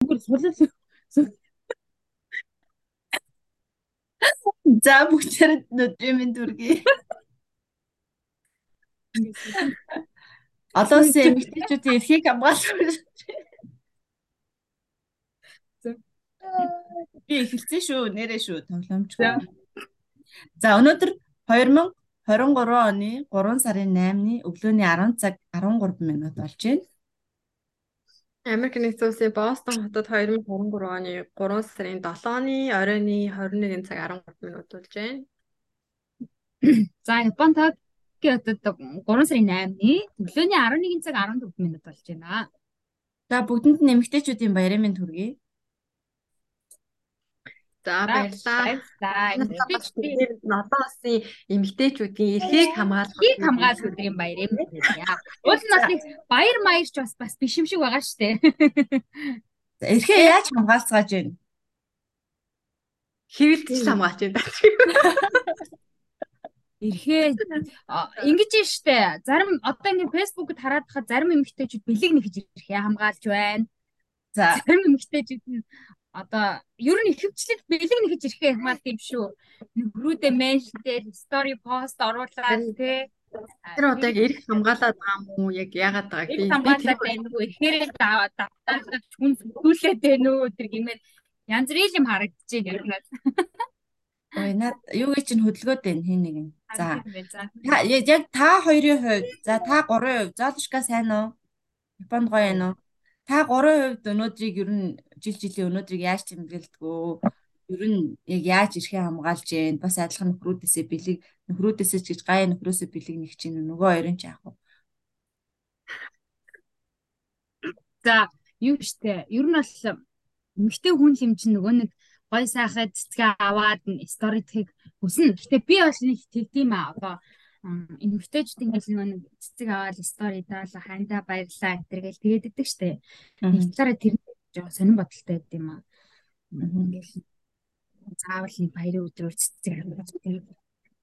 зүгээр сулал За бүгдээр нүдрийн дүргий. Олон улсын эмэгтэйчүүдийн эрхийг хамгаалах. Би эхэлсэн шүү, нэрээ шүү, тоглоомч. За өнөөдөр 2023 оны 3 сарын 8-ны өглөөний 10 цаг 13 минут болж байна. Америк нэгдсэн улсын Бостон хотод 2023 оны 3 сарын 7-ны оройны 21 цаг 13 минут болж байна. За Япон Токиодод 3 сарын 8-ны өглөөний 11 цаг 14 минут болж байна. За бүгдэнд нь эмэгтэйчүүдийн баярын мэнд хүргэе. За баярлалаа. Одоо усын эмэгтэйчүүдийн эрхийг хамгаалах эрхийг хамгаалах өдрийн баяр юм байна. Уул нь бас нэг баяр маярч бас бас биш юм шиг байгаа шүү дээ. Эрхээ яаж хамгаалцгааж байна? Хэвэлтж хамгаалж байна. Эрхээ ингэж штэ зарим одоо ингэ фэйсбүүкэд хараад хахад зарим эмэгтэйчүүд бэлэг нэгж эрхээ хамгаалж байна. За зарим эмэгтэйчүүд нь одоо ер нь ихэвчлэн бэлэг нэгж ирэхээ хамгаалт юм шүү. Нөхрүүдээ меншнээр стори пост оруулаад тий. Тэр одоо яг эрх хамгаалаад байгаа юм уу? Яг яагаад байгааг би тэр байна уу? Эхээрээ давтаад хүн сэтгүүлээд байна уу? Тэр гэмээр янз бүрийн юм харагдаж байна яг. Ой наад юу гэж чинь хөдөлгөөд байна хин нэг нь. За. Яг та хоёрын хувьд, за та гурван хувьд зоолшка сайн уу? Японд гоё юм уу? Та гурван хувьд өнөөдрийг ер нь жил жилийн өнөөдрийг яаж тэмдэглэдгөө ер нь яг яаж ирэхээ хамгаалж जैन бас адилхан нөхрүүдээсээ бэлэг нөхрүүдээсээ ч гэж гай нөхрөөсөө бэлэг нэг чинь нөгөө хоёрын ч яах вэ? За юу штэ ер нь бол эмэгтэй хүн юм чинь нөгөө нэг гой сайхад цэцгээ аваад стори тхийг хүснэ. Гэтэ би бол нэг тэгдэм аа. Одоо эмэгтэйчүүд ингээл нэг цэцэг аваад стори даалаа хандаа баярлаа гэтэр гээл тэгээд иддэг штэ. Нэг талаараа тэр жоо сонирн бодолтой байд юм аа. Ингээл заавал нэг баярын өдрөөр цэцэг аваад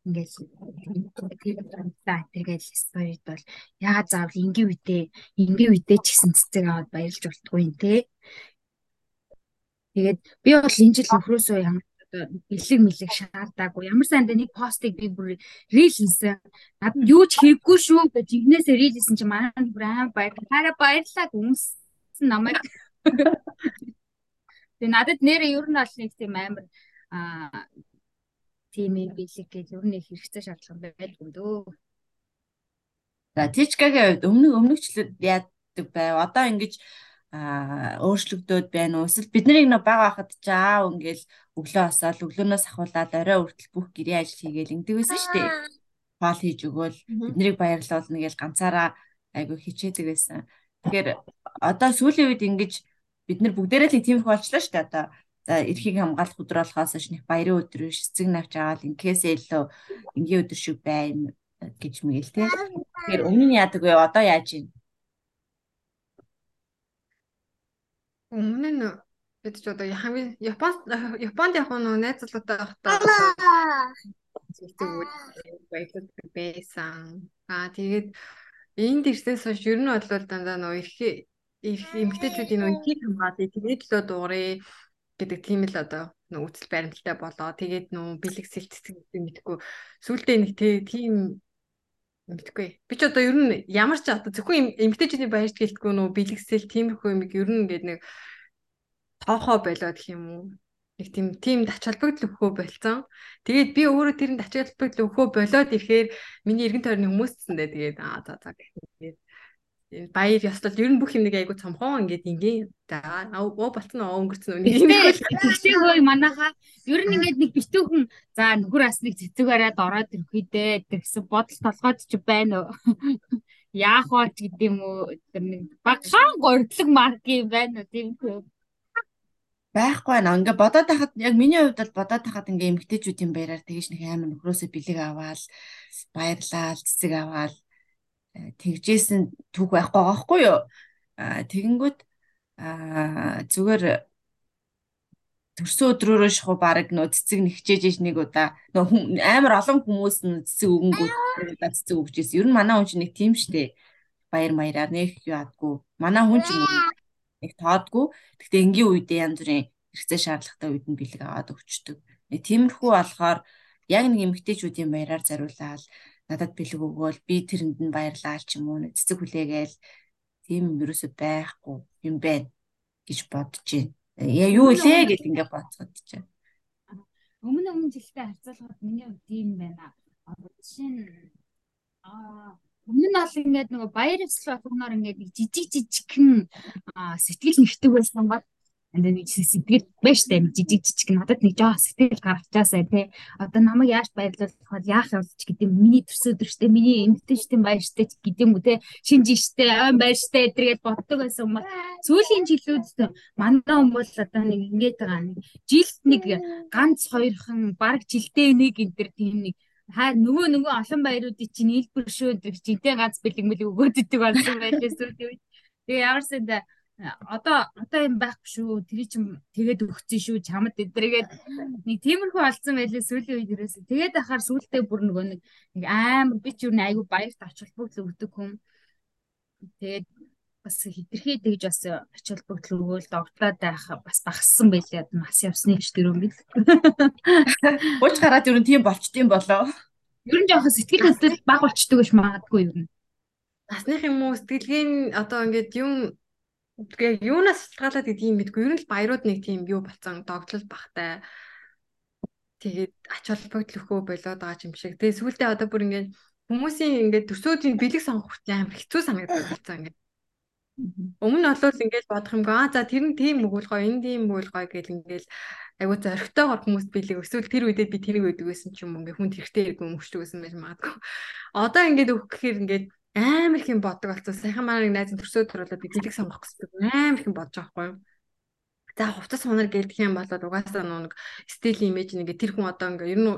ингээл тэргээл сторид бол яагаад заавал энгийн үедээ энгийн үедээ ч гэсэн цэцэг аваад баярлж болтгүй юм те. Тэгээд би бол энэ жил нөхрөөсөө ямар бэлэг мэлэг шаардаагүй. Ямар санда нэг постыг би бүр рил хийсэн. Над юу ч хийггүй шүү гэж игнээсээ рил хийсэн чи манай бүр аим баяр. Хараа баярлаа гүнсэн намайг. Тэгээ надад нэрээ ер нь бол нэг тийм амар аа тийм бэлэг гэж ер нь хэрэгцээ шаардлага байлгүй дөө. За Тичкагийн хувьд өмнө өмнөгчлөд яадаг байв. Одоо ингэж а өөрчлөгдөөд байна уу? Эсвэл бид нарыг нэг бага байхад ч аав ингээл өглөө осоод өглөөнөөс ахуулаад орой хүртэл бүх гэрээ ажил хийгээл ингэдэг байсан шүү дээ. Хоол хийж өгөөл биднийг баярлуулна гэж ганцаараа айгүй хичээдэг байсан. Тэгэхээр одоо сүүлийн үед ингэж бид нар бүгдээрээ л тиймэрхүү болчлаа шүү дээ одоо. За эрхийг хамгаалах өдөр болохоос нэг баярын өдөр шицэг навч аваад инкээсээ илүү энгийн өдөр шиг байна гэж мэгэл те. Тэгэхээр өмнө нь яадаг вэ? Одоо яаж юм? Өмнө нь бид ч одоо хамгийн Японд Японд яг нөө найзлуутай байхдаа зэлдэг баялаг байсан. Аа тэгээд энд ирснээс хойш ер нь бол дандаа нөө их эмгтээчүүдийн нөө ихийг хамгаалъя тэгээд лөө дуурай гэдэг тийм л одоо нөө үсэл баримталтай болоо. Тэгээд нөө бэлэг сэлтцэг мэдхгүй сүултээ нэг тийм мэдхгүй. Би ч одоо ер нь ямар ч одоо зөвхөн эмгтээчүүдийн баярт гэлтгүй нөө бэлэгсэл тиймэрхүү юм ер нь ингээд нэг тоохоо болоод гэх юм уу? Нэг тийм тийм тач холбогдол өгөхөө болцсон. Тэгээд би өөрөө тэрийн тач холбогдол өгөхөө болоод ирэхээр миний эргэн тойрны хүмүүсцэндээ тэгээд аа за за гэдэг баяр ёслол ер нь бүх юм нэг айгу цомхон ингээд ингийн за оо болцсон оо өнгөрцөн үнийг. Тэгшээ хөөе манайха. Ер нь ингээд нэг битүүхэн за нөхөр бас нэг цэцэг бариад ороод ирэхүйдээ гэсэн бодол толгойд ч байна уу? Яах вэ гэдэг юм уу? Тэр нэг багахан гордлог марк юм байна уу? Тийм байхгүй наа. Ингээ бодоод тахад яг миний хувьд бол бодоод тахад ингээ эмгтээчүүдийн баяраар тэгэж нэг амар нөхрөөсөө бэлэг аваал баярлаал цэцэг аваал. э, тэгжсэн түүх байхгүй байгаа хгүй юу? Тэгэнгүүт зүгээр төрсөн өдрөөрөө шахуу баг нөө цэцэг нэгчээж иж нэг удаа нөө амар олон хүмүүс нь цэцэг өгөнгүүд удаа цэцэг өгч ирсэн. Ер нь манай хүн чинь нэг тийм штэ. Баяр маяраар нэг юу адгүй. Манай хүн чинь нэг тоодгүй. Гэхдээ энгийн үедээ янз бүрийн хэрэгцээ шаардлагатай үед нь бэлэг аваад өгчдөг. Тиймэрхүү болохоор яг нэг эмгтээчүүдийн баяраар зариулаад надад бэлэг өгөөл би тэрэнд нь баярлаа ч юм уу цэцэг хүлээгээл тийм ерөөсөй байхгүй юм байна гэж бодож байна. Яа юу илээ гэж ингээ бодсод чинь. Өмнө өмнө жилдээ харьцуулахад миний хувьд тийм байна. Жишээ нь аа өмнө нь бол ингээд нөгөө баяр ёслол болгоноор ингээд жижиг жижигхэн сэтгэл нэгтгэх байсан бол энэ нэг сэтгэл байж таа жижиг жижиг надад нэг жоо сэтгэл гаргачаасаа тий одоо намайг яаж баярлуулах яах юм ч гэдэг миний төрс өдрөштэй миний эмгтэнчтэй баяртай гэдэг юм уу тий шинжиштэй айн баяртай гэдэргээд боддог байсан юм сүүлийн жилүүд мандаа юм бол одоо нэг ингэж байгаа нэг жилд нэг ганц хоёрхан баг жилдээ нэг энэ төр тийм нэг хаа нөгөө нөгөө олон баяруудыг чинь шүү гэдэг жинтэй ганц бэлэг мэлэг өгөөд идэг болсон байлээ сүүлийн үед тэгээ ямар сэнда одоо одоо юм байхгүй шүү. Тэр чинь тэгээд өгцөн шүү. Чамд эдрэгээд нэг тиймэрхүү алдсан байлээ сүүлийн үед ерөөсөө. Тэгээд ахаар сүүлдээ бүр нөгөө нэг амар би ч юу нэг айгүй баярт ач холбогдол өгдөг хүн. Тэгээд бас хитрхээ тэгж бас ач холбогдол өгөөл догтлоод байх бас багассан байлээ. Мас явсны гэж тэр юм бил. Ууч гараад ер нь тийм болчтой юм болоо. Ер нь жоохон сэтгэл хөдлөл баг болчдөг гэж магадгүй ер нь. Насных юм уу сэтгэлгийн одоо ингээд юм Тэгээ юунаас шалтгаалаад гэдэг юм мэдгүй. Ер нь л баярууд нэг тийм юу болсон догтлол багтай. Тэгээд ач холбогдол өхөө болоод байгаа юм шиг. Тэгээ сүүлдээ одоо бүр ингээд хүмүүсийн ингээд төсөөдийн бэлэг сонгох хүртэл амар хэцүү санагдаад байна ингээд. Өмнө нь бол ингээд бодох юмгаа аа за тэр нь тийм өгөл гоё, энэ тийм өгөл гоё гэл ингээд айгуу зоригтойгоор хүмүүс бэлэг эсвэл тэр үедээ би тэрийг өгдөг байсан ч юм ингээд хүн тэрхтээ иргэн өмгчдөг байсан байж магадгүй. Одоо ингээд өгөх гэхээр ингээд амар их юм боддог болсон. Саяхан маань найз нь төрсөд төрүүлээд би бэлэг сонгох гэсэн амар их юм бодож байгаа байхгүй юу? За хувцас сунар гэдэг юм бол угаасаа нэг стил имиж нэгэ тэр хүн одоо ингээ ер нь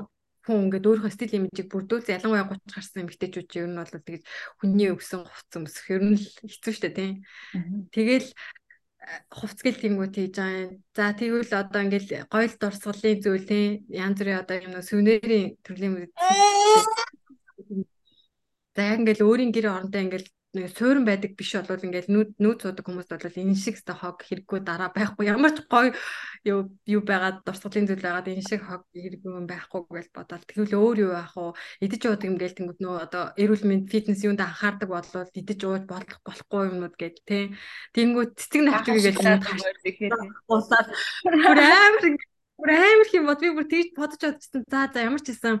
хүн ингээд өөрийнхөө стил имижийг бүрдүүл ялангуяа 30 гарсан эмэгтэйчүүд чинь ер нь бол тэгэж хүний өгсөн хувцас өмсөх ер нь хэцүү шттэ тийм. Тэгэл хувц гэл тиймгүү тийж байгаа. За тэгвэл одоо ингээл гоёл дурсгалын зүйл тийм янз бүрийн одоо юм сүнэрийн төрлийн За яг ингээл өөрийн гэр орондоо ингээл нэг суурин байдаг биш болвол ингээл нүүд нүүд суудаг хүмүүс бол энэ шиг өстө хог хэрэггүй дараа байхгүй. Ямар ч гоё юу юу байгаад дурсгалын зүйл байгаад энэ шиг хог хэрэггүй юм байхгүй гэж бодоод тэгвэл өөр юу яах вэ? Идэж уудаг юм гээл тэнгууд нөө одоо эрүүл мэнд фитнес юунд анхаардаг болвол идэж ууж болох болохгүй юмнууд гэж тий Тэнгүүд цэцэг навчиг гээл усаад бүр амар бүр амар юм бод. Би бүр тийж бодож бодчихсон. За за ямар ч гэсэн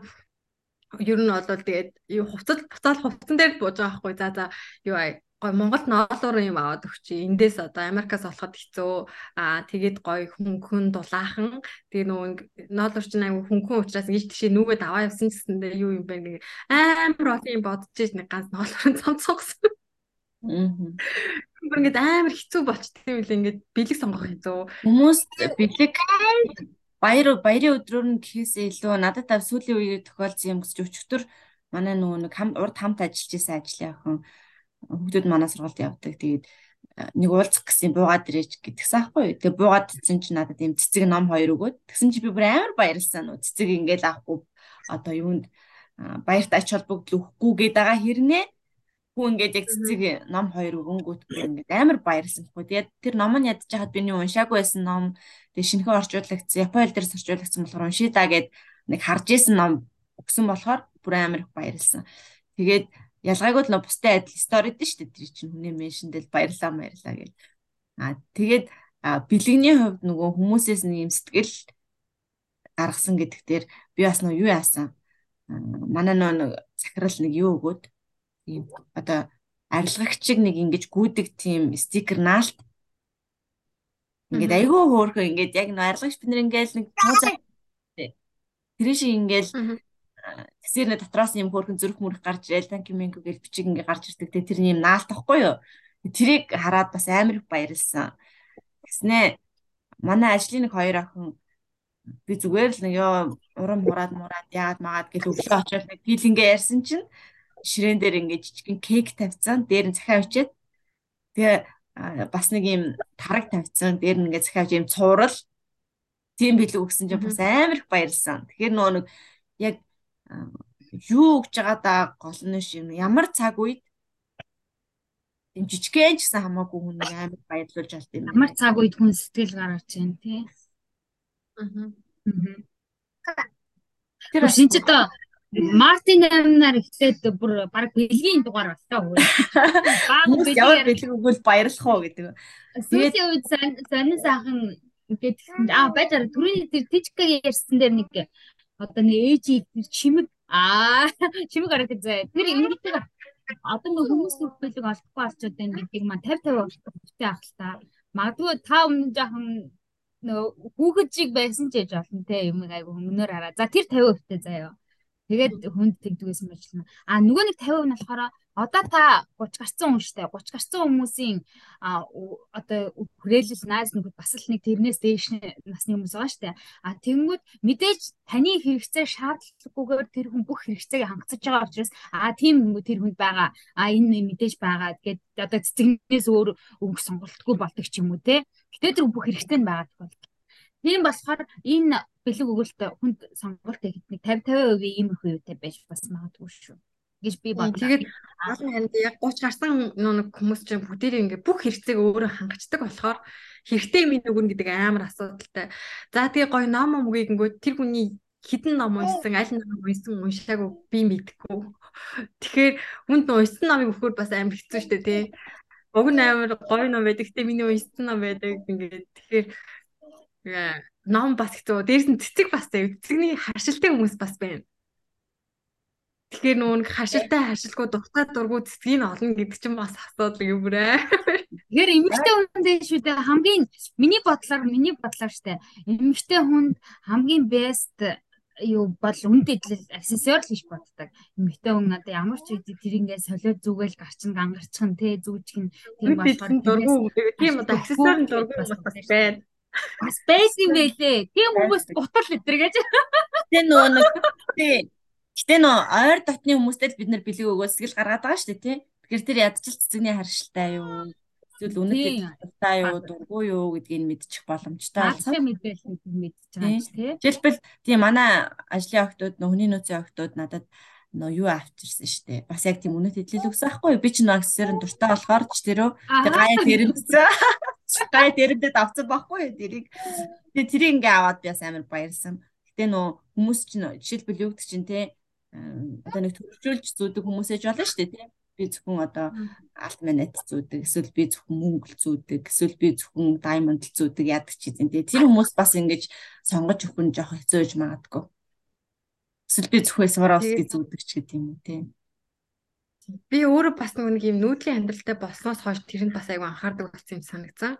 ер нь бол тэгээд юу хувцас буцаал хувцсан дээр бууж байгаа байхгүй за за юу гой Монголд ноолоор юм аваад өгчий. Эндээс одоо Америкаас олоход хэцүү. Аа тэгээд гой хөнгөн дулаахан. Тэгээ нөгөө ноолоор чинь аюу хөнгөн учраас ийш тийшээ нүгэд аваа явсан гэсэндээ юу юм бэ нэг амар олон юм бодож иж нэг ганц ноолоор цомцогсон. Аа. Ингээд амар хэцүү болчтой юм л ингээд бэлэг сонгох хэцүү. Хүмүүс бэлэг баяр баярын өдрөөр нь гэхээсээ илүү надад тав сүүлийн үеэр тохиолдсон юм гэж өчтөр манай нөгөө нэг урд хамт ажиллаж байсан ажлын охин хүүхдүүд манай сургуульд явдаг. Тэгээд нэг уулзах гэсэн буугаад ирээч гэдгсэн аахгүй. Тэгээ буугаад ирсэн чинь надад юм цэцэг ном хоёр өгөөд тэгсэн чи би бүр амар баярлсан нөө цэцэг ингээл авахгүй одоо юунд баярт ач холбогдол өгөхгүй гээд байгаа хэрнээ хүн ингээд яг цэцэг ном хоёр өгөнгүүт ингээд амар баярлсан хгүй. Тэгээд тэр ном нь ядж хаад би нэг уншаагүй байсан ном тэгээд шинэхэн орчуулагдсан Япон хэл дээрс орчуулагдсан болохоор уншия да гэд нэг харж исэн ном өгсөн болохоор бүр амар их баярлсан. Тэгээд ялгаагүй л бустай адил стори дээ шүү дээ. Тэр чинь хүний меншндэл баярлаа баярлаа гэж. Аа тэгээд бэлэгний хувьд нөгөө хүмүүсээс нэг юм сэтгэл гаргасан гэдэгтэр би бас нөө юу яасан. Манай нөө захирал нэг юу өгөөд ийм одоо арилгагчиг нэг ингэж гүдэг тийм стикер наалт. Ингээд айгүй хөөрхөө ингээд яг нэг арилгагч бид нар ингээд нэг тэр шиг ингээд тэсэр нэг дотроос юм хөөрхөн зүрх мөрөх гарч ирэл танки минго гэж бичиг ингээд гарч ирдэг. Те тэр юм наалт тахгүй юу? Тэрийг хараад бас амар их баярлсан. Гэснээ манай ажлын нэг хоёр охин би зүгээр л нэг ёо урам хураад мураад яагаад магаад гэж өглөө очоод нэг филингээ ярьсан чинь ширээн дээр ингээд жижигэн кейк тавьсан. Дээр нь захиа өчээд тэгээ бас нэг юм тараг тавьсан. Дээр нь ингээд захиа өч юм цуурал тийм билэг өгсөн чинь бас амар их баярлсан. Тэгэхээр нөгөө нэг яг юу өгж байгаа да гол нь шим ямар цаг үед тийм жижигхэн ч гэсэн хамаагүй хүн нэг амар баярлуулж алт юм. Ямар цаг үед хүн сэтгэл гаргаж байна тий. Аа. Тэр шинж одоо Мартин амнаар ихлээд бүр баг бэлгийн дугаар болтой үү. Баг бэлгийн ямар бэлэг өгвөл баярлах уу гэдэг. Сүүлийн үед сонин сайхан ингээд аа байж байгаа түрүүний тэр тижкэг ярьсан дээр нэг одоо нэг ээжи чимэг аа чимэг гараад ирзээ. Тэр ингэдэг одоо нэг хүмүүс бүх бэлэг олдохгүй болчиход байна гэдгийг маань 50 50 болтой ах л та. Магадгүй та өмнө жоохон нөгөө хүүхэд чиг байсан ч яж болно те юм айгу өмнөөр хараа. За тэр 50% тээ заяа. Тэгээд хүнд тэгдгээс мэтлэн. А нөгөө нэг 50% нь болохоор одоо та 30 гарсан хүн штэ 30 гарсан хүмүүсийн одоо хүрээлэл найз нөхөд бас л нэг тэрнээс дээш насны хүмүүс байгаа штэ. А тэнгүүд мэдээж таны хэрэгцээ шаардлагагүйгээр тэр хүн бүх хэрэгцээг хангацж байгаа учраас а тийм хүн тэр хүнд байгаа. А энэ мэдээж байгаа. Тэгээд одоо цэцэгнээс өөр өнгө сонголтгүй болдог ч юм уу те. Гэтэ тэр бүх хэрэгцээ нь байгаа тохиолдол. Тийм болохоор энэ бэлэг өгөлт хүнд сонголт хийхэд нэг 50 50% иймэрхүү юутай байж бас магадгүй шүү гэж би бодлоо. Тэгээд олон ханд яг 30 гарсан нэг хүмүүс чинь бүгдээрээ ингээ бүх хэрэгцээг өөрөө хангацдаг болохоор хэрэгтэй минь өгнө гэдэг амар асуудалтай. За тэгээ гоё ном өмгийг ингээ тэр хүний хідэн ном уншсан, аль ном уншсан уншаагүй би мэдгүй. Тэгэхээр хүнд уншсан номыг өгөхөр бас амар хэцүү шттэ тий. Уг нь амар гоё ном байдаг. Гэтэ миний уншсан ном байдаг. Ингээд тэгэхээр ном бас хэцүү. Дээрс нь цэцэг бас зав. Цэцэгний харшилтай хүмүүс бас байна. Тэгэхээр нүүн харшилтай харшилгүй дуртай дургу цэцгийг олно гэдэг чинь бас асуудал юм бүрээ. Тэгэхээр эмэгтэй хүнд шүү дээ хамгийн миний бодлоор миний бодлоор штэ эмэгтэй хүнд хамгийн best юу бол үнд идэл аксессуар л гэж боддог. Эмэгтэй хүн одоо ямар ч үед тэр ингээ солиод зүгээл гарчин гангарчих нь те зүүжих нь тийм болохоор тийм одоо аксессуар нь дургу бас байна. Бас байсан байлээ. Тийм хүмүүс гутал өдр гэж. Тэ нөгөө нэг тий. Гэтэ нөө ойр дотны хүмүүстэй л бид нар бэлэг өгөө сэтгэл гаргаад байгаа шүү дээ тий. Тэгэхээр тэр ядчил цэцэгний харшилтай юу? Эсвэл үнэхээр тустай юу, дурггүй юу гэдгийг мэдчих боломжтой. Алсын мэдээлэл мэдчих байгаа ч тий. Жишээлбэл тий манай ажлын охтууд, нөхний нөөцийн охтууд надад нөө юу авчирсан штэ. Бас яг тийм үнэт хэлэл өгсөн байхгүй би ч нөө аксесуарын дуртай болохоор ч тэрөө гая тэрэмцсэн. Гая тэрэндээ давцсан байхгүй тэрийг. Тэгээ тэрийг ингээ аваад би бас амар баярлсан. Гэтэ нөө хүмүүс ч жишээлбэл юу гэдэг чинь те одоо нэг төвчүүлж зүүдэг хүмүүсээж болно штэ те. Би зөвхөн одоо алт манет зүүдэг, эсвэл би зөвхөн мөнгө зүүдэг, эсвэл би зөвхөн даймонд зүүдэг яадаг ч юм те. Тэр хүмүүс бас ингэж сонгож өгөх нь жоох хэцүү гэж магадгүй. Эсвэл би зөвхөн Сваровски зүүдэг ч гэдэг юм уу те. Би өөрөө бас нэг юм нүүдлийн амьдралтай болсноос хойш тэрэнд бас айгүй анхаардаг болсон юм санагцсан.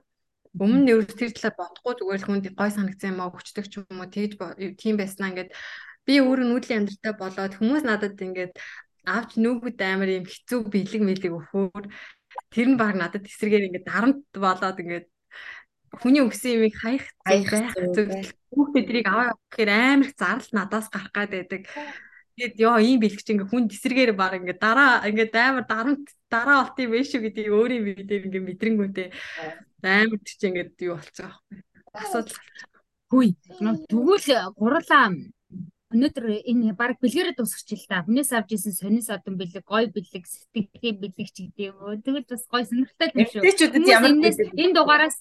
Өмнө нь ер тэр талаар бодохгүй зүгээр л хүнд гой санагцсан юм аа хүчдэг ч юм уу тэгж тийм байснаа ингээд би өөрөө нүүдлийн амьдралтай болоод хүмүүс надад ингээд авч нүүгүүд амар юм хэцүү бэлэг мэлэг өгөхөөр тэр нь баг надад эсрэгээр ингээд дарамт болоод ингээд хүний өгсөн юмыг хаях байх зүйл хүүхдүүдийг аваа гэхээр амар их зардал надаас гарах гад байдаг. Тэгээд ёо ийм бэлгч ингээ хүн тесрэгээр баг ингээ дараа ингээ амар дарамт дараа болт юм биш үү гэдгийг өөрийн мэдээр ингээ мэдрэнгүүтэй амар тийч ингээ юу болцоо байхгүй. Асуудал. Хүй. Тэгвэл гурлаа өнөөдөр энэ баг бэлгэрээ дуусгач л да. Хүнээс авч исэн сонис одон бэлэг, гой бэлэг, сэтгэлийн бэлэг ч гэдэг юм. Тэгэл бас гой сонирхолтой юм шүү. Энэ дугаараас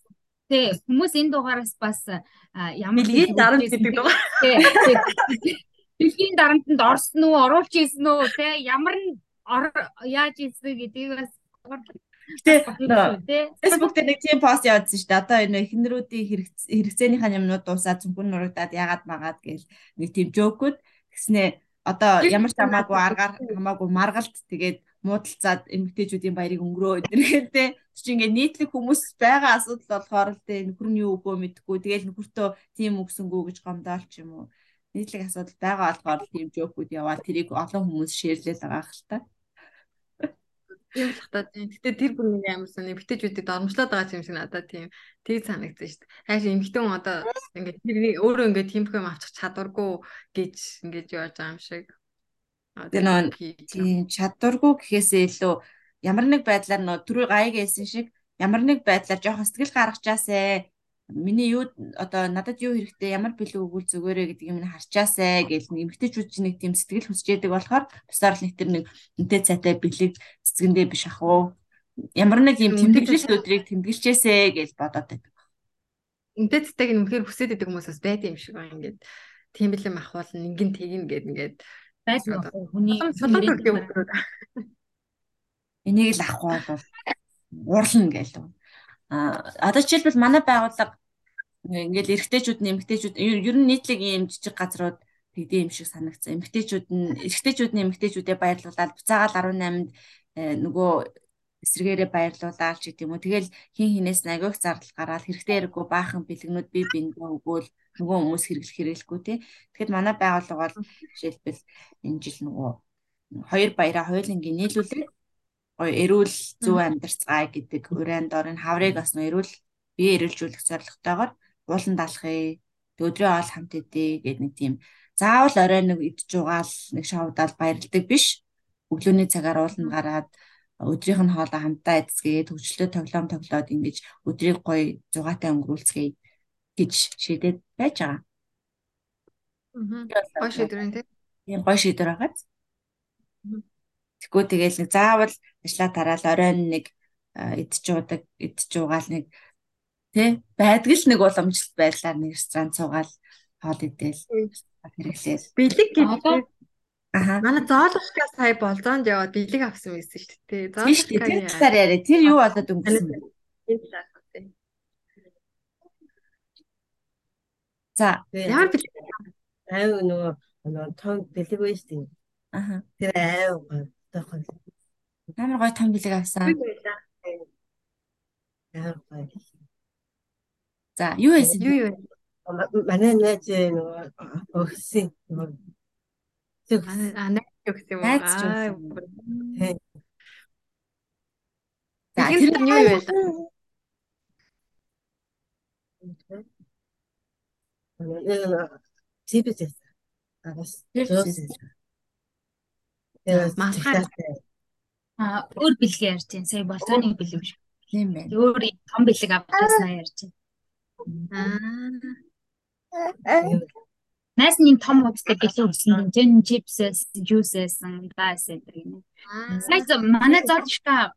Тий, хүмүүс энэ дугаараас бас ямар дэлхийн дарамт гэдэг дугаар. Тий. Дэлхийн дарамтанд орсон уу, оруулж ийсэн үү, тий, ямар нь яаж ийсэн гэдгийг бас Гэтэ Facebook дээр нэг тийм пост явуулсан шүү дээ. Одоо энэ эхнэрүүдийн хэрэгцээнийхээ юмнууд дуусаад зүнхүн нурагдаад яагаад магаад гээл нэг тийм жоокуд гэснээ одоо ямар ч хамаагүй аргаар хамаагүй маргалт тэгээд муудалцаад эмгтээчүүдийн баярыг өнгөрөө те чи ингээ нийтлэг хүмүүс байгаа асуудал болохоор л те нөхөр нь юу өгөө мэдгүй тэгэл нөхөртөө тийм өгсөнгөө гэж гомдоол ч юм уу. Нийтлэг асуудал байгаа болохоор тийм жокууд яваад тэрийг олон хүмүүс шеэрлэл байгаа хэл та. Юм л та тийм. Гэтээ тэр бүр нэг амар сони эмгтээчүүдэд дормжлоод байгаа юм шиг надад тийм. Тийг санагдсан шүү дээ. Хайш эмгтэн хүн одоо ингээ тэр өөрөө ингээ тийм юм авчих чадваргүй гэж ингэж яаж байгаа юм шиг. Тэр нөө чадваргүй гэхээсээ илүү ямар нэг байдлаар нөө түрүү гаяг хэлсэн шиг ямар нэг байдлаар жоохон сэтгэл гаргачаасаа миний юу одоо надад юу хэрэгтэй ямар бэлэг өгвөл зүгээрээ гэдэг юм харчаасаа гэл нэмэгтэйчүүд чинь нэг тийм сэтгэл хүсчээдэг болохоор бусаар л нэг тэр нэг үнтэй цайтай бэлэг цэцгэндээ биш ах уу? Ямар нэг юм тэмдэглэлт өдрийг тэмдэглэжээсэ гэж бодоод байдаг. Үндэцтэйг нь үнэхээр хүсээд байдаг хүмүүс бас байд юм шиг байна ингээд. Тийм бэлэм ахвал нэгэн тэгнэ гэд ингээд байсан хүний энийг л авах бол уурлна гэлээ. А одоо жишээлбэл манай байгууллага ингээл эрэгтэйчүүд нэмэгтэйчүүд ер нь нийтлэг ийм жижиг газрууд тэгдэм юм шиг санагцсан. Эмэгтэйчүүд нь эрэгтэйчүүд нь эмэгтэйчүүдэд баярлуулаад буцаагаал 18-нд э, нөгөө эсрэгээрээ баярлуулаад ч гэдэг юм уу. Тэгэл хин хинээс агиох зардал гараад хэрэгтэй хэрэггүй баахан бэлгнүүд бие биендээ өгөөл нөгөө хүмүүс хэрэглэх хэрэглэхгүй тий. Тэгэхэд манай байгууллага бол жишээлбэл энэ жил нөгөө хоёр баяраа хоёулангийн нийлүүлээд эрүүл зөв амьдарцгаая гэдэг уран дорын хаврыг бас нөө эрүүл бие эрүүлжүүлэх зорилготойгоор уулан далахыг өдрөө ол хамт идэ гэдэг нэг тийм заавал орой нэг идж угаал нэг шоудаал баярладаг биш өглөөний цагаар ууланд гараад өдрийнх нь хоолоо хамтаа эцгээд хөгжлөлтөд тоглоом тоглоод ингэж өдрийг гоё зугаатай өнгөрүүлцгээе гэж шийдээд байж байгаа. Аа. Гоё шийдвэр юм тийм. Гоё шийдвэр байгаа. Тэгвэл тэгэл нэг заавал ажиллаа тараал оройн нэг идж уудаг, идж уугаал нэг тий байдаг л нэг уламжлалт байдлаар нэг ресторан цугаал хоол идээл хэрэглээл. Бэлэг гэдэг Аа. Манай зоологчдаас сая болзоонд яваад бэлэг авсан байсан шүү дээ. Зоологч тэр талаар яриа. Тэр юу болоод өнгөрсөн бэ? За, ямар бэлэг аав нөгөө нөгөө том бэлэг байж тийм. Аа. Тэр аав тохол. Амар гоё том бэлэг авсан. Аав гоё. За, юу байсан? Юу юу? Манай нэж нөгөө өгсөн нөгөө Аа найз өгс юм? Найз Аа. өгсөн. За Тэр тэр юу юу байлаа? Тибэт. Агас. Тэр Малгай. Аа өөр бэлгээ ярьж байна. Сая болцооны бэлэг шүү. тийм байна. Өөр том бэлэг авчихсан ярьж байна. Аа. Найс нь том хуудтай бэлэг өгсөн. Жин чипсэс, жуусэс, даас гэдэг юм. Сая манай зоолчка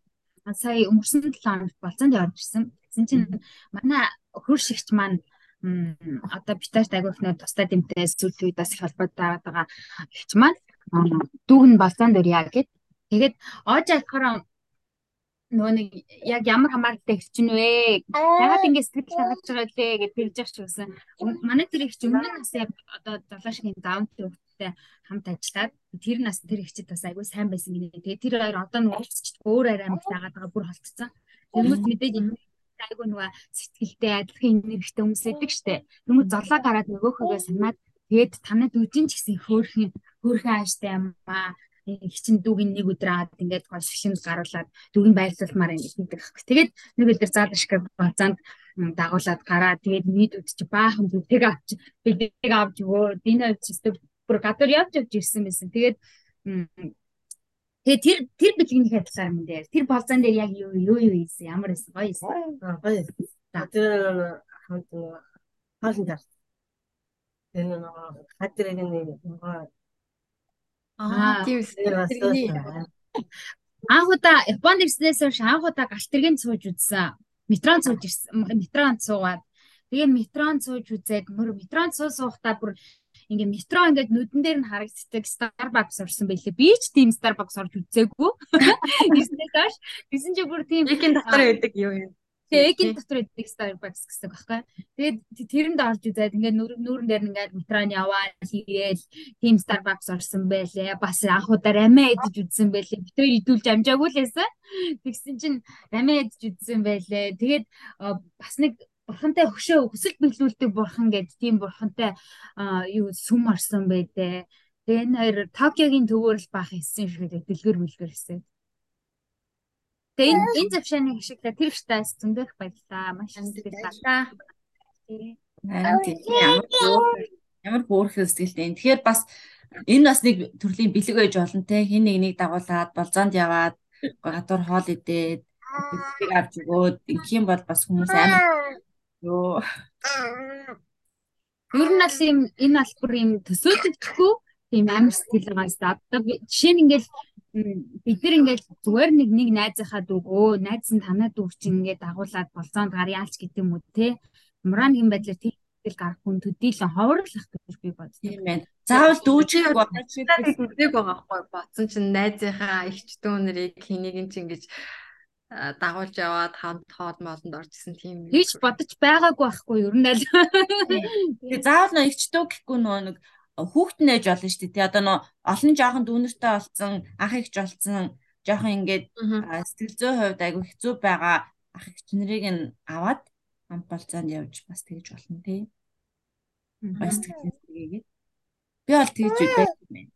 сая өнгөрсөн 7 хоногт болцоонд явж ирсэн. Тэгсэн чинь манай хөрш ихч маань одоо битааш агиох нэр тустай дэмтэй сүүлийн үед бас их холбоотой байгаа ихч маань дүүг нь болцоонд өрья гэд. Тэгээд оож болохоор нөгөө нэг яг ямар хамааралтай ирчин вэ? Ягаад ингэ сэтгэл хангаж байгаа лээ гэж тэгж явах ч гэсэн манай тэр ихч өмнө нь бас яг одоо золошгийн даунтэй хөвгттэй хамт ажиллаад тэр нас тэр ихчид бас айгүй сайн байсан гинэ. Тэгээ тэр хоёр одоо уулзчих өөр арай амт тагаад байгаа бүр холцсон. Тэмүүс мэдээж айгүй нөгөө сэтгэлтэй адилхан энергитэй хүмүүс идэг штэ. Тэмүүс золоо гараад нөгөөхөө санаад тэгээд танад үжин ч гэсэн хөөрхөн хөөрхөн ааштай юм аа хичин дүүгийн нэг өдөр аваад ингээд гол шилэнд гаруулад дүүгийн байрлуулмаар ингээд хийдэг. Тэгээд нэг өдөр заад ашиг бацаанд дагуулад гараа тэгээд нийт үдчих баахан бүтээг авч бэлэг авч өгөө ч өстө бүр гадуур явж явж ирсэн байсан. Тэгээд тэгээд тэр тэр бэлгийнхээ талаар юм дээр тэр болзон дээр яг юу юу юу хийсэн ямар байсан гоё байсан. гоё. Тэр хамт хаалт таар. Энэ нөгөө хадрыг нөгөө Аа, тийм тэрний Анх удаа Японд ирснээс хойш анх удаа галтргийн сууж үзсэн. Метрон сууж ирсэн. Метрон суугаад тэгээ метрон сууж үзээд мөр метрон суу суухтаа бүр ингээ метро ингээд нүдэн дээр нь харагддаг Starbucks орсон байлээ. Би ч тийм Starbucks орж үзээгүй. Ирснээс хойш гэсэн чи бүр тийм Эгийн дотор байдаг юу юм. Тэгээ эгийн дотор идэг Starbucks гэсэн байхгүй. Тэгээд тэрэнд орж үзээд ингээд нүүрэн дээр ингээд метрон яваа хийгээл team Starbucks орсон байлээ. Бас анх удаа рамэ идэж үзсэн байлээ. Би тэр идүүлж амжаагүй лээсэн. Тэгсэн чинь рамэ идэж үзсэн байлээ. Тэгээд бас нэг бурхантай хөшөө хүсэл биелүүлдэг бурхан гэдэг тийм бурхантай юу сүм орсон байдээ. Тэгээ энэ хоёр Токиогийн төвөөр л баах хийсэн шиг дэлгэр мэлгэр гэсэн. Тэгээ энэ энэ завшааны хишигтэй тэр штаас зөндөх баярлаа. Маш. Харин тийм ямар хөөр- ямар хөөрхөн сэтгэлтэй. Тэгэхээр бас энэ бас нэг төрлийн бэлэг байж болно те. Хин нэг нэг дагуулад болзоонд яваад гадуур хоол идээд бэлэг авч өгөөд ингэх юм бол бас хүмүүс амар ёо. Ер нь бол ийм энэ албар ийм төсөөлөгдөхгүй тийм амар сэтгэл байгаа юм. Одоо жишээ нь ингээл бид нар ингээд зүгээр нэг нэг найзынхаа дүүг өө найз нь танаа дүүг чинь ингээд дагуулад болцоонд гар яалч гэдэг юм уу те мураа нэгэн байдлаар тэгэл гарах хүн төдийлөн ховрлох гэж би бодсон. Тийм байна. Заавал дүүжийг бодож үздэг байгаа хгүй бодсон чинь найзынхаа ихч дүү нарыг хэнийг нь чинь ингэж дагуулж яваад хамт хоол моолнд орчихсон тийм. Хийж бодож байгаагүй байхгүй ер нь аль. Тэгээ заавал нөө ихч дүү гэхгүй нөө нэг хүүхэд нээж болно шүү дээ. Тэ одоо нөө олон жоохон дүүнертэй болсон, ах ихч болсон, жоохон ингээд сэтгэл зүйн хувьд айгүй хэцүү байгаа ах ихч нарыг нь аваад хамт болцоонд явж бас тэгж болно тий. Бас сэтгэлээгээд. Би бол тэгж байдаг юм байна.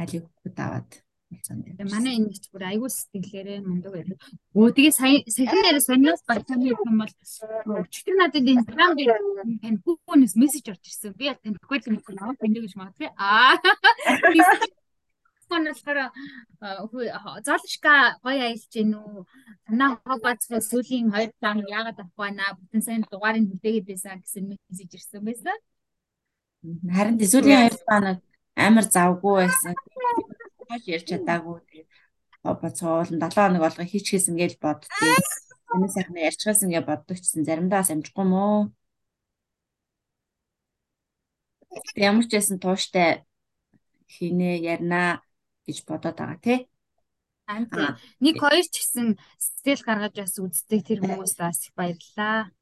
Алиг хүүд аваад болцоонд. Манай энэ ч бүр айгүй сэтгэлээрээ мундаг байдаг. Өө тэгээ сая сахин дээр сониос батами юм бол өчтөр надад инстаграм дээр тань хүүхнээс мессеж орж ирсэн. Би яг танихгүй л юм байна. Энийг гэж магадгүй. Аа. Хонолохоор зоолшка гоё аялж гин үү? Танаа хог бацхаа сүүлийн 2 цаг яагаад авахгүй байна? Бүтэн сайн дугаарыг хүлээгээд байсан гэсэн мессеж ирсэн байсан. Харин сүүлийн 2 цаг амар завгүй байсан хол ярьж чадаагүй. Боцоолн 7 хоног болгоо хийчихсэн гэж боддгийг. Энэ сайхан ярьчихсан гэж боддог гэсэн заримдаа амжихгүй мөө. Ямар ч байсан тууштай хийнэ ярина гэж бодоод байгаа тий. Нэг хоёр ч гэсэн сэтгэл гаргаж бас үздэг тэр хүмүүст бас их баярлалаа.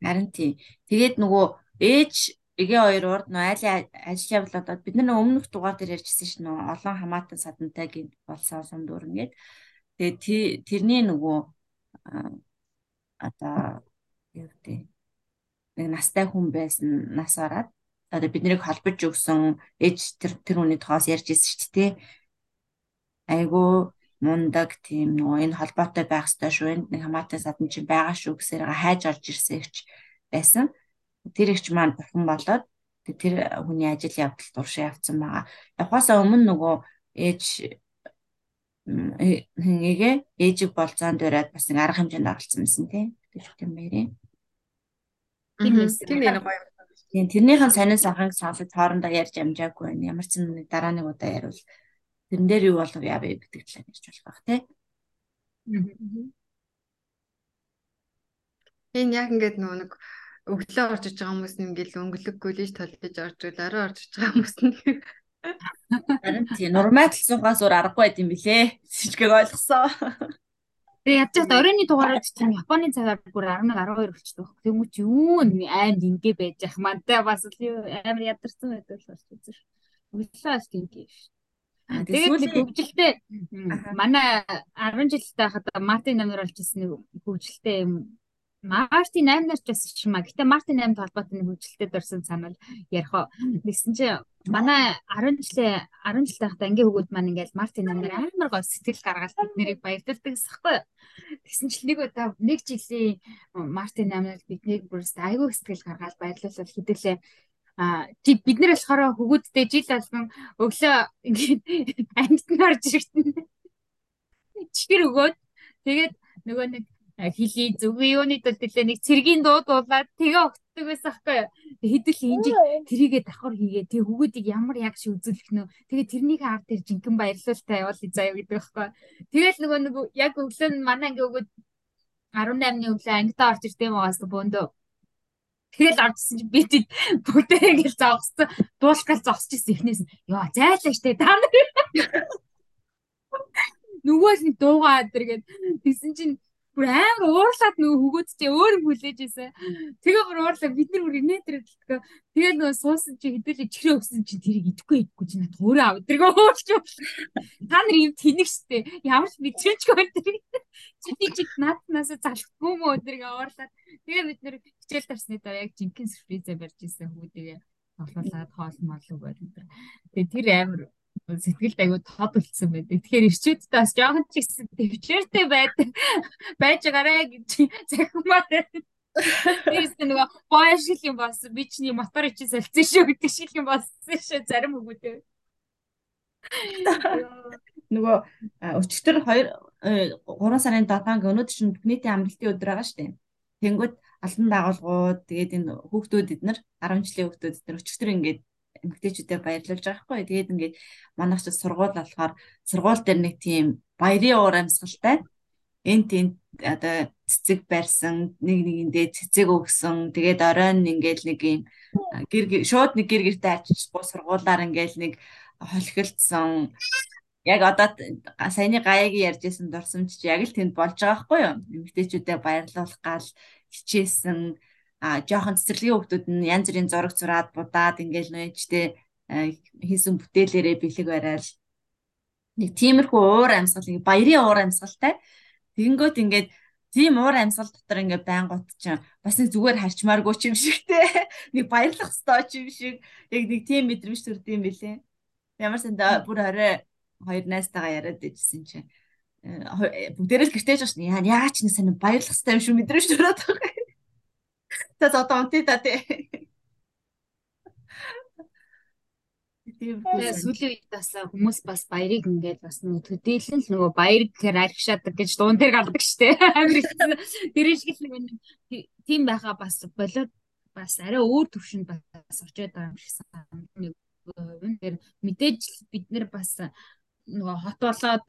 Харин тий. Тэгээд нөгөө ээж эгээ хоёр урд нөө айлын ажил явуулаад бид нар өмнөх дугаар дээр ярьжсэн шин нөө олон хамаатан садантай гинт болсон сум дүүрэн гээд. Тэгээд тэрний нөгөө одоо юу гэдэг нэг настай хүн байсан нас ороод одоо биднийг холбож өгсөн ээж тэр тэр хүний тоос ярьж ирсэн шүү дээ айгу мундаг тийм нөгөө энэ холбоотой байх ёстой шүү энд нэг хамаатай садан чинь байгаа шүү гэсээр хайж орж ирсэн ихч байсан тэр ихч маань бурхан болоод тэр хүний ажил явдал туршаа явцсан байгаа. Явахаасаа өмнө нөгөө ээж нэгээ ээжиг болцоонд дөрөөд бас нэг арга хэмжээнд оролцсон байсан тийм гэж үгтэй мэрээ. Тийм ээ гоё. Тийм тэрнийхэн сонин саханг сонсож хоорондоо ярьж амжаагүй байна. Ямар ч нэг дараа нэг удаа ярил тэрэн дээр юу болов гэдэг талаар ярьж болох байх тийм. Энэ яг ингээд нөгөө нэг өглөө орж иж байгаа хүмүүс нь ингээл өнгөлөг коллеж толдож орж ирэл орой орж иж байгаа хүмүүс нь Харин тийм нормал суугаас өөр аргагүй байт юм билээ. Сичгийг ойлгосон. Тэгээ хат оройны дугаарууд чинь Японы цагаар бүр 11 12 болчихдог. Тэгмүү чи юу аймд ингээ байж ах мантай бас амар ядарсан байдаг л болж үзэр. Өглөө бас ингээ ш. Тэгээд хөгжилтэй манай 10 жилтэй хахад Мартин намар болж ирсэн нэг хөгжилтэй юм Мартин 8 нарч бас ичмаа. Гэтэ Мартин 8 толгойтой нэг хөгжилтэй дурсан санал ярих уу. Тэгсэн чинь манай 10 жилээ 10 жилтэй хата ангийн хөгөөд маань ингээл Мартин 8 нар амар гоо сэтгэл гаргаад бид нэрийг баярлалдаг гэсэхгүй. Тэгсэн чинь нэг удаа нэг жилийн Мартин 8 нар биднийг бүрс айгүй сэтгэл гаргаад баярлуулал хэдүүлээ а тий бид нар болохоор хөгөөдтэй жил болгон өглөө ингээд амьд нь орж иртэн. Чихэр өгөөд тэгээд нөгөө нэг хилий зүгийн юуны тул тэлээ нэг цэргийн дуу дуулаад тэгээ өгдөг байсан байхгүй хэдэл инжиг тэрийгээ давхар хийгээ тэгээ хөгөөдийг ямар яг шиг үзүүлэх нөө тэгээ тэрнийхээ ард дээр жинхэнэ баярлалтай явуул заяа гэдэг байхгүй тэгэл нөгөө нэг яг өглөө нь манай анги өгөөд 18-ны өглөө ангидаа орж ирдэг юм байгаас бөөндөө Тэгэл орчихсон чи би тэд бүгдээ ингээл зогссон. Дуулахгал зогсож ирсэн эхнээс нь. Йоо, зайлаа штэ та нар. Нөгөө л дуугаа адэргээд тэгсэн чинь бүр амар уурлаад нөгөө хөгөөд чи өөр хүлээж ийсэн. Тэгээ бүр уурлаа бид нар бүр инээ тэр төлтгөө. Тэгээ нөгөө суусан чи хэдүүлээ чихрээ өгсөн чи тэрийг идэхгүй идэхгүй чи над өөрөө ав. Тэргээ уурч. Та нар юм тэнэг штэ. Ямар ч мэдрэмжгүй тэр. Чи би чи нааднаас залахгүй мөө тэргээ уурлаад. Тэгээ бид нэр хичээл тарсны дараа яг жинхэнэ сюрпризээ барьж ийсэн хүүдээ тоглуулад хоол мол өгöd. Тэгээ тэр амар сэтгэлд аягүй тод үлдсэн байдаг. Тэгэхээр ирчүүдтэй бас жоохон ч ихсэн төвчээртэй байдаг байж байгаарэ гэж захимаар. Тэрс нөгөө боё шиг юм бас би чиний мотор чи солилцсон шүү гэдэг шиг юм болсон шүү зарим хүмүүдээ. Нөгөө өчтөр 2 3 сарын 7-нд өнөөдөр чинь нийтийн амралтын өдөр байгаа шүү дээ. Тэнгүүд албан байгууллагууд тэгээд энэ хүүхдүүд эднэр 10 жилийн хүүхдүүд эднэр өчтөр ингээд эмэгтэйчүүдээр баярлуулж байгаа хгүй. Тэгээд ингээд манайх ч сургууль болохоор сургууль дээр нэг тийм баярын уур амьсгалтай. Энэ тийм одоо цэцэг барьсан нэг нэгэндээ цэцэг өгсөн. Тэгээд оройн ингээл нэг юм гэр шууд нэг гэр гэртээ аччихгүй сургуулаар ингээл нэг холхилдсон яг одоо саяны гаягийн ярьжсэн дурсамж чи яг л тэнд болж байгаа хгүй юу? Эмэгтэйчүүдэд баярлуулах гал хичээсэн а жоохон цэцэрлэгийн хүмүүс нь янз бүрийн зураг зураад будаад ингээл нөөжтэй хийсэн бүтээлээрээ бэлэг барайл. Нэг тиймэрхүү уур амьсгал нэг баярын уур амьсгалтай. Тэгэнгөт ингээд тийм уур амьсгал дотор ингээд байнгут чинь бас нэг зүгээр харчмааргүй ч юм шигтэй нэг баярлах ёстой ч юм шиг. Яг нэг тийм мэдрэмж төрдөг юм билээ. Ямар санда бүр орой хоёр найзтайгаа яриад байжсэн чинь. Э, бүгдээрээ л гэртээж байна. Яа яа ч нэг сайн баярлах хэрэгтэй юм шүү мэдрэмж төрөөд байгаа. Та одоо онти та тий. Тэгээ сүүлийн үед бас хүмүүс бас баярыг ингээд бас нөгөө төдийлэн л нөгөө баяр гэхээр архишаадаг гэж дуун дээр гардаг штэ. Амир тэр шиг л нэг тийм байхаа бас болоод бас арай өөр төвшөнд бас очиод байгаа юм шиг санагдана. Тэр мэдээж бид нэр бас нөгөө хот болоод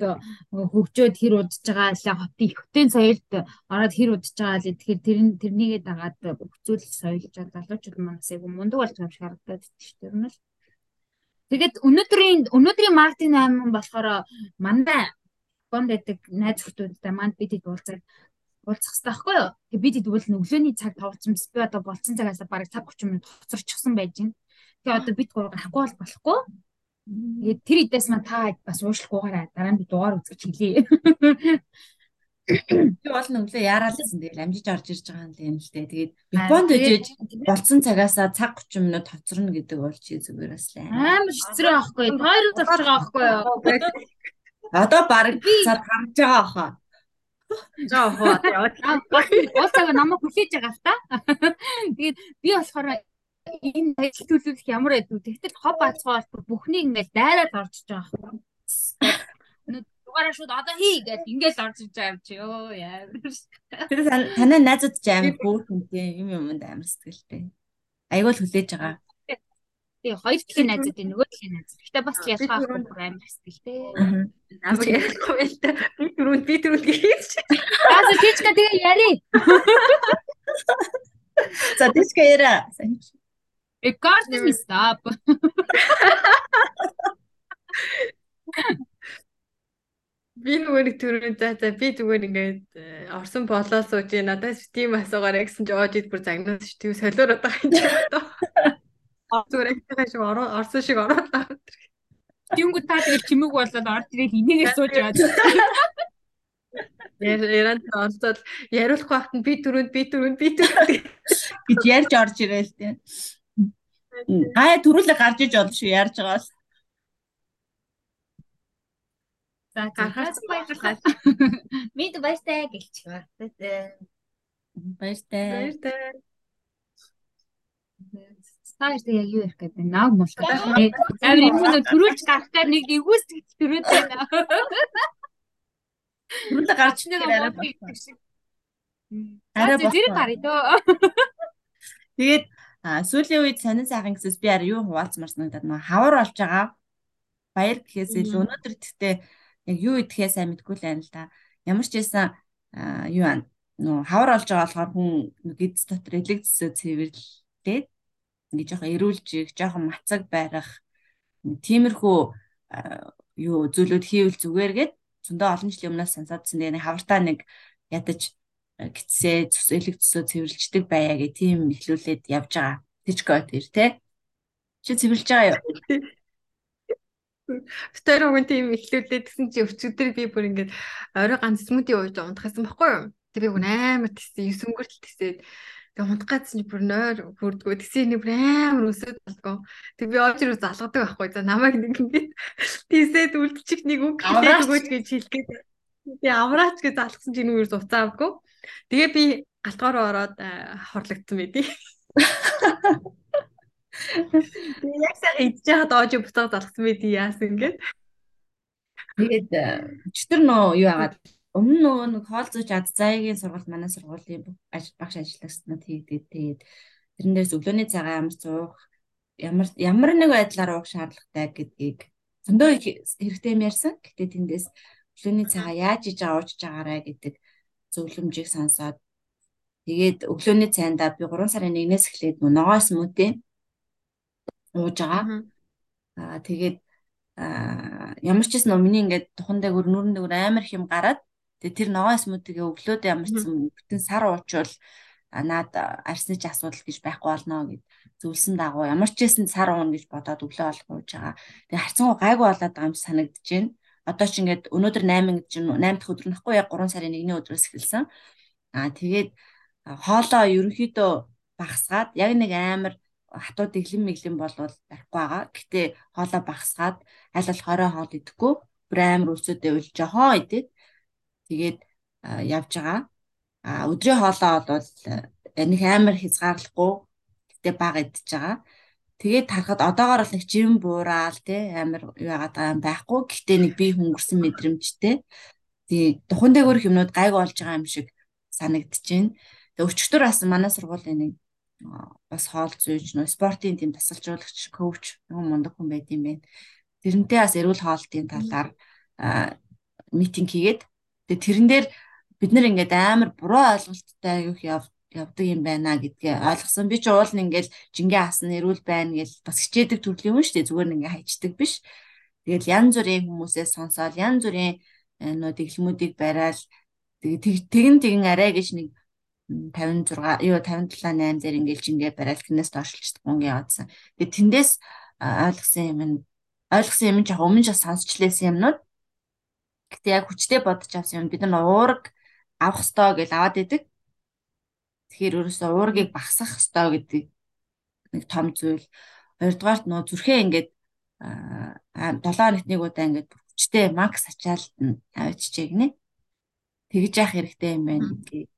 хөгжөөд хэр удаж байгаа лээ хотын хотын соёлд ороод хэр удаж байгаа лээ тэгэхээр тэр тэрнийгээ дагаад хөгжүүл соёлж залуучууд манаас яг мундаг болж байгаа шиг харагдаад шүү дээ юм л тэгээд өнөөдрийн өнөөдрийн маркетинг аймаг болохоор мандаа гонд байдаг найз хүмүүстэй манд бид хэд уулзаад уулзах хэрэгтэй байхгүй юу? Тэг бид хэд бол өглөөний цаг тавцсан би одоо болцсон цагаас бараг цаг 30 минут хоцорчихсон байж байна тэгээ одоо бид гурав гарахгүй бол болохгүй Тэгээд тэр идээс маа та бас уушлахгүйгаараа дараа нь дугаар үзэж хэлье. Би бол нүглээ яарал гэсэн тэгэл амжиж орж ирж байгаа юм л дээ. Тэгээд Японд ижиж болцсон цагаасаа цаг 30 минут хоцорно гэдэг бол чи зүгээр бас л амар шицрээ аахгүй. Тойр болж байгаа аахгүй юу? Одоо баг цаад харж байгаа ахаа. Жаа хоо. Уулзаага намайг хүлээж байгаа л та. Тэгээд би болохоор энэ ажил төлөвлөх ямар байдгүй. Тэгтэл хоб бацгаа бол бүхнийг ингээл дайраад орж байгаа юм. Дугаараа шууд одоо хий гэж ингээл орж иж байгаа юм чи ёо яа. Тэр танай найзууд ч амар хөөрхөнтэй юм юмд амар сэтгэлтэй. Айгуул хүлээж байгаа. Тэгээ хоёр талын найзууд нөгөө талын найз. Гэтэ бас ялгаа авахгүй бүр амар сэтгэлтэй. Намайг ярихгүй байл та. Би түрүүнд би түрүүнд гэж. Аа тийчка тэгээ яри. За тийчка яра. Recording stop. Би нөгөө нэг төрөө за за би зүгээр ингээд э, орсон болоо сууж надаас тийм асуугаарэ гэсэн чи оож ид бүр загнаас ш тийм солиороод байгаа юм одоо. Зүгээр ихтэй шиг орсон шиг ороод байгаа. Тэнгүү та тэгээд чимэг болоод орж ирээд инээгээ сууж яваад. Яран онцол яриулах нь би түрүүнд би түрүүнд би түрүүнд гэж ярьж орж ирээл тийм. Аа төрүүлээ гарч иж болно шүү ярьж байгаа л. За гарахаас баярлалаа. Бид баяртай гэлч. Баяртай. Баяртай. Баяртай. Стайл яг юу ярих гэдэг нааг мултай. Амар юм уу төрүүлж гарахтаа нэг эвгүйс төрөөд байна. Түрүүлээ гарч нэг арай. Арай зэрэг гарыг дөө. Тэгээд А сүүлийн үед сонин сайхан гэсээс би яар юу хуваалцмаар санагдаад нөө хавар болж байгаа. Баяр гэхээс илүү өнөөдөр тэгтээ яг юу идэхээ сайн мэдгүй л байна л да. Ямар ч байсан юу аа нөө хавар болж байгаа болохоор хүн гидс дотор элегцсөө цэвэрлээд ингээ жоохон эрүүлж их жоохон мацаг байрах тиймэрхүү юу зүйлүүд хийвэл зүгээргээд зөндөө олон жилийн өмнөөс сансаадсан нэг хавартаа нэг ядаж гитсээ элэг цэсөө цэвэрлждэг байя гэх тийм ихлүүлээд явж байгаа. Тичко тэр те. Чи цэвэрлж байгаа юу? Тэр өгөн тийм ихлүүлээд гэсэн чи өчигдөр би бүр ингээд орой ганц смути ууж унтах гэсэн байхгүй юу? Тэр би бүр амар тийсэн, есөнгөртөл тийсээд Тэгээ унтгаадсан чи бүр нойр хүрдгөө тэсээ нэг бүр амар өсөд болдгоо. Тэг би очир залгадаг байхгүй. За намайг нэг ингэ тийсээд үлдчих нэг үг хэлээд өгөөч гэж хэлгээд. Би авраач гэж залгсан чи нүгээр уцаа авдгоо. Тэгээ би галтгоор ороод хорлогдсон байдий. Тэгээ яг сайн идэж байхад оож буцаад залгсан байдий яасан ингээд. Тэгээд өчтөр нөө юу яагаад өмнө нөгөө нэг хоол зууч ад заягийн сургалт манай сургуулийн багш ажиллагчнаа тэгдээд тэгээд тэрэн дээрс өглөөний цагаан амар цуух ямар ямар нэг байдлаар уух шаардлагатай гэдгийг зөндөө хэрэгтэй юм ярьсан. Гэтэ тэндээс өглөөний цагаа яаж иж ууж байгаарэ гэдэг зөвлөмжийг сонсоод тэгээд өглөөний цайндаа би 3 сарын 1-ээс эхлээд ногоо смути ууж байгаа. Аа тэгээд ямар ч гэсэн миний ингээд тухан дээгүр нүрэн дээгүр амар хэм гараад тэгээд тэр ногоо смутигээ өглөөдөө ямарчсан бүтэн сар уучвал наад арсны ч асуудал гэж байхгүй болно гэд зөвлөсөн дагуу ямар ч байсан сар уун гэж бодоод өглөө олох ууж байгаа. Тэгээ харцангуй гайгүй болоод байгаа юм санагдаж байна. Одоо ч ингээд өнөөдөр 8 гэж 8 дахь өдөр нөхгүй яг 3 сарын 1-ний өдрөөс эхэлсэн. Аа тэгээд хоолоо ерөнхийдөө багасгаад яг нэг амар хатуу дэглэм мэглэм болвол барихгүй байгаа. Гэтэ хоолоо багасгаад аль болох хорой хоол идэхгүй бүр амар үлсөдөө үл жохоо идээд тэгээд явж байгаа. А өдрийн хоолоо бол нэг амар хязгаарлахгүй гэтээ бага идчихэж байгаа. Тэгээд харахад одоогоор л нэг жим буураад те амар юу байгаа юм байхгүй. Гэтээ нэг би хөнгөрсөн мэдрэмжтэй. Тий духан дээгүүрх юмнууд гайг болж байгаа юм шиг санагдчихэв. Тэгээ өчигдөр бас манай сургуулийн нэг бас хоол зүйч нөө спортын тийм тасалжуулагч коуч нэг мундаг хүн байд юм байна. Тэрнтэй бас эрүүл хоолтын талаар митинг хийгээд тэгээ тэрэн дээр бид нар ингээд амар буруу ойлголттой аюух яв явдаг юм байна гэдгээ ойлгосон. Би ч уул нь ингээл жингээ асан эрүүл байна гэж бас хичээдэг төрлийн юм шүү дээ. Зүгээр нь ингээ хайчдаг биш. Тэгэл янз бүрийн хүмүүсээс сонсоод янз бүрийн э, нөө дэглэмүүдийг барайл тэгэн тэгэн арай гэж нэг 56 юу 57 8 дээр ингээл жингээ барайл тэрнээс доошлж гонгийн яваадсан. Тэгээ тэндээс ойлгосон юм нь ойлгосон юм чинь өмнө ч сонсчлээсэн юмнууд. Гэтэ яг хүчтэй бодож авсан юм бид нар уураг авах ёстой гэж аваад идэг. Тэгэхээр ерөөсөө уургийг багсах ёстой гэдэг нэг том зүйл. Хоёрдугаарт нөө зүрхээ ингээд 7 хоногт нэг удаа ингээд хүчтэй макс ачаалт нь авчижээ гинэ. Тэгж яах хэрэгтэй юм байна гэдгийг.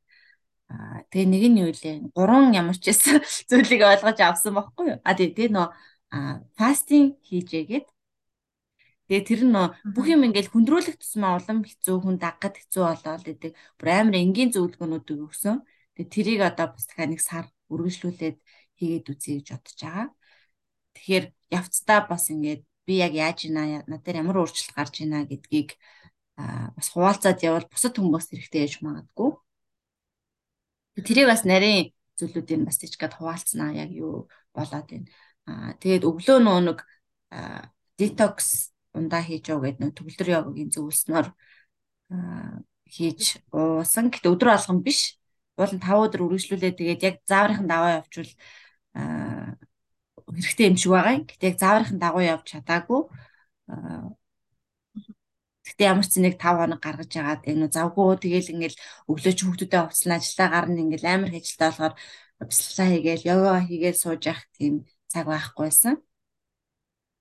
Аа тэгээ нэг нь юу лээ? Гурван ямар ч байсан зүйлийг ойлгож авсан байхгүй юу? А тэгээ тэгээ нөө фастинг хийжээгээд Тэгээ тэр нь бүх юм ингээл хүндрүүлэх тусмаа улам хэцүү хүн даггад хэцүү болоод идэг. Бүр амар энгийн зөвлөгөөнүүдийг өгсөн. Тэгээ тэрийг одоо бас дахиад нэг сар үргэлжлүүлээд хийгээд үзье гэж бодож байгаа. Тэгэхээр явцдаа бас ингээд би яг яаж ийна надад ямар өөрчлөлт гарч ийна гэдгийг бас хуваалцаад явал бусад хүмүүс хэрэгтэй яж магадгүй. Тэрийг бас нарийн зүйлүүдийн бас тийчгээд хуваалцнаа яг юу болоод байна. Аа тэгээд өглөө нөө нэг детокс ундаа хийж яв гэдэг нэг төгөлдөр йогагийн зөвлснөөр хийж уусан. Гэтэ өдөр алган биш. Уул нь 5 өдөр үргэлжлүүлээ. Тэгээд яг зааврынхан даваа явуучвал хэрэгтэй юм шиг байгаа юм. Гэтэ яг зааврынхан дагуу явж чадаагүй. Гэтэ ямар ч нэг 5 хоног гаргаж яагаад энэ завгүй тэгэл ингээл өглөө чи хүүхдүүдэд хувцлан ажиллаа гарна ингээл амар хэжилтэй болохоор бяцлалаа хийгээл йога хийгээл сууж явах тийм цаг байхгүйсэн.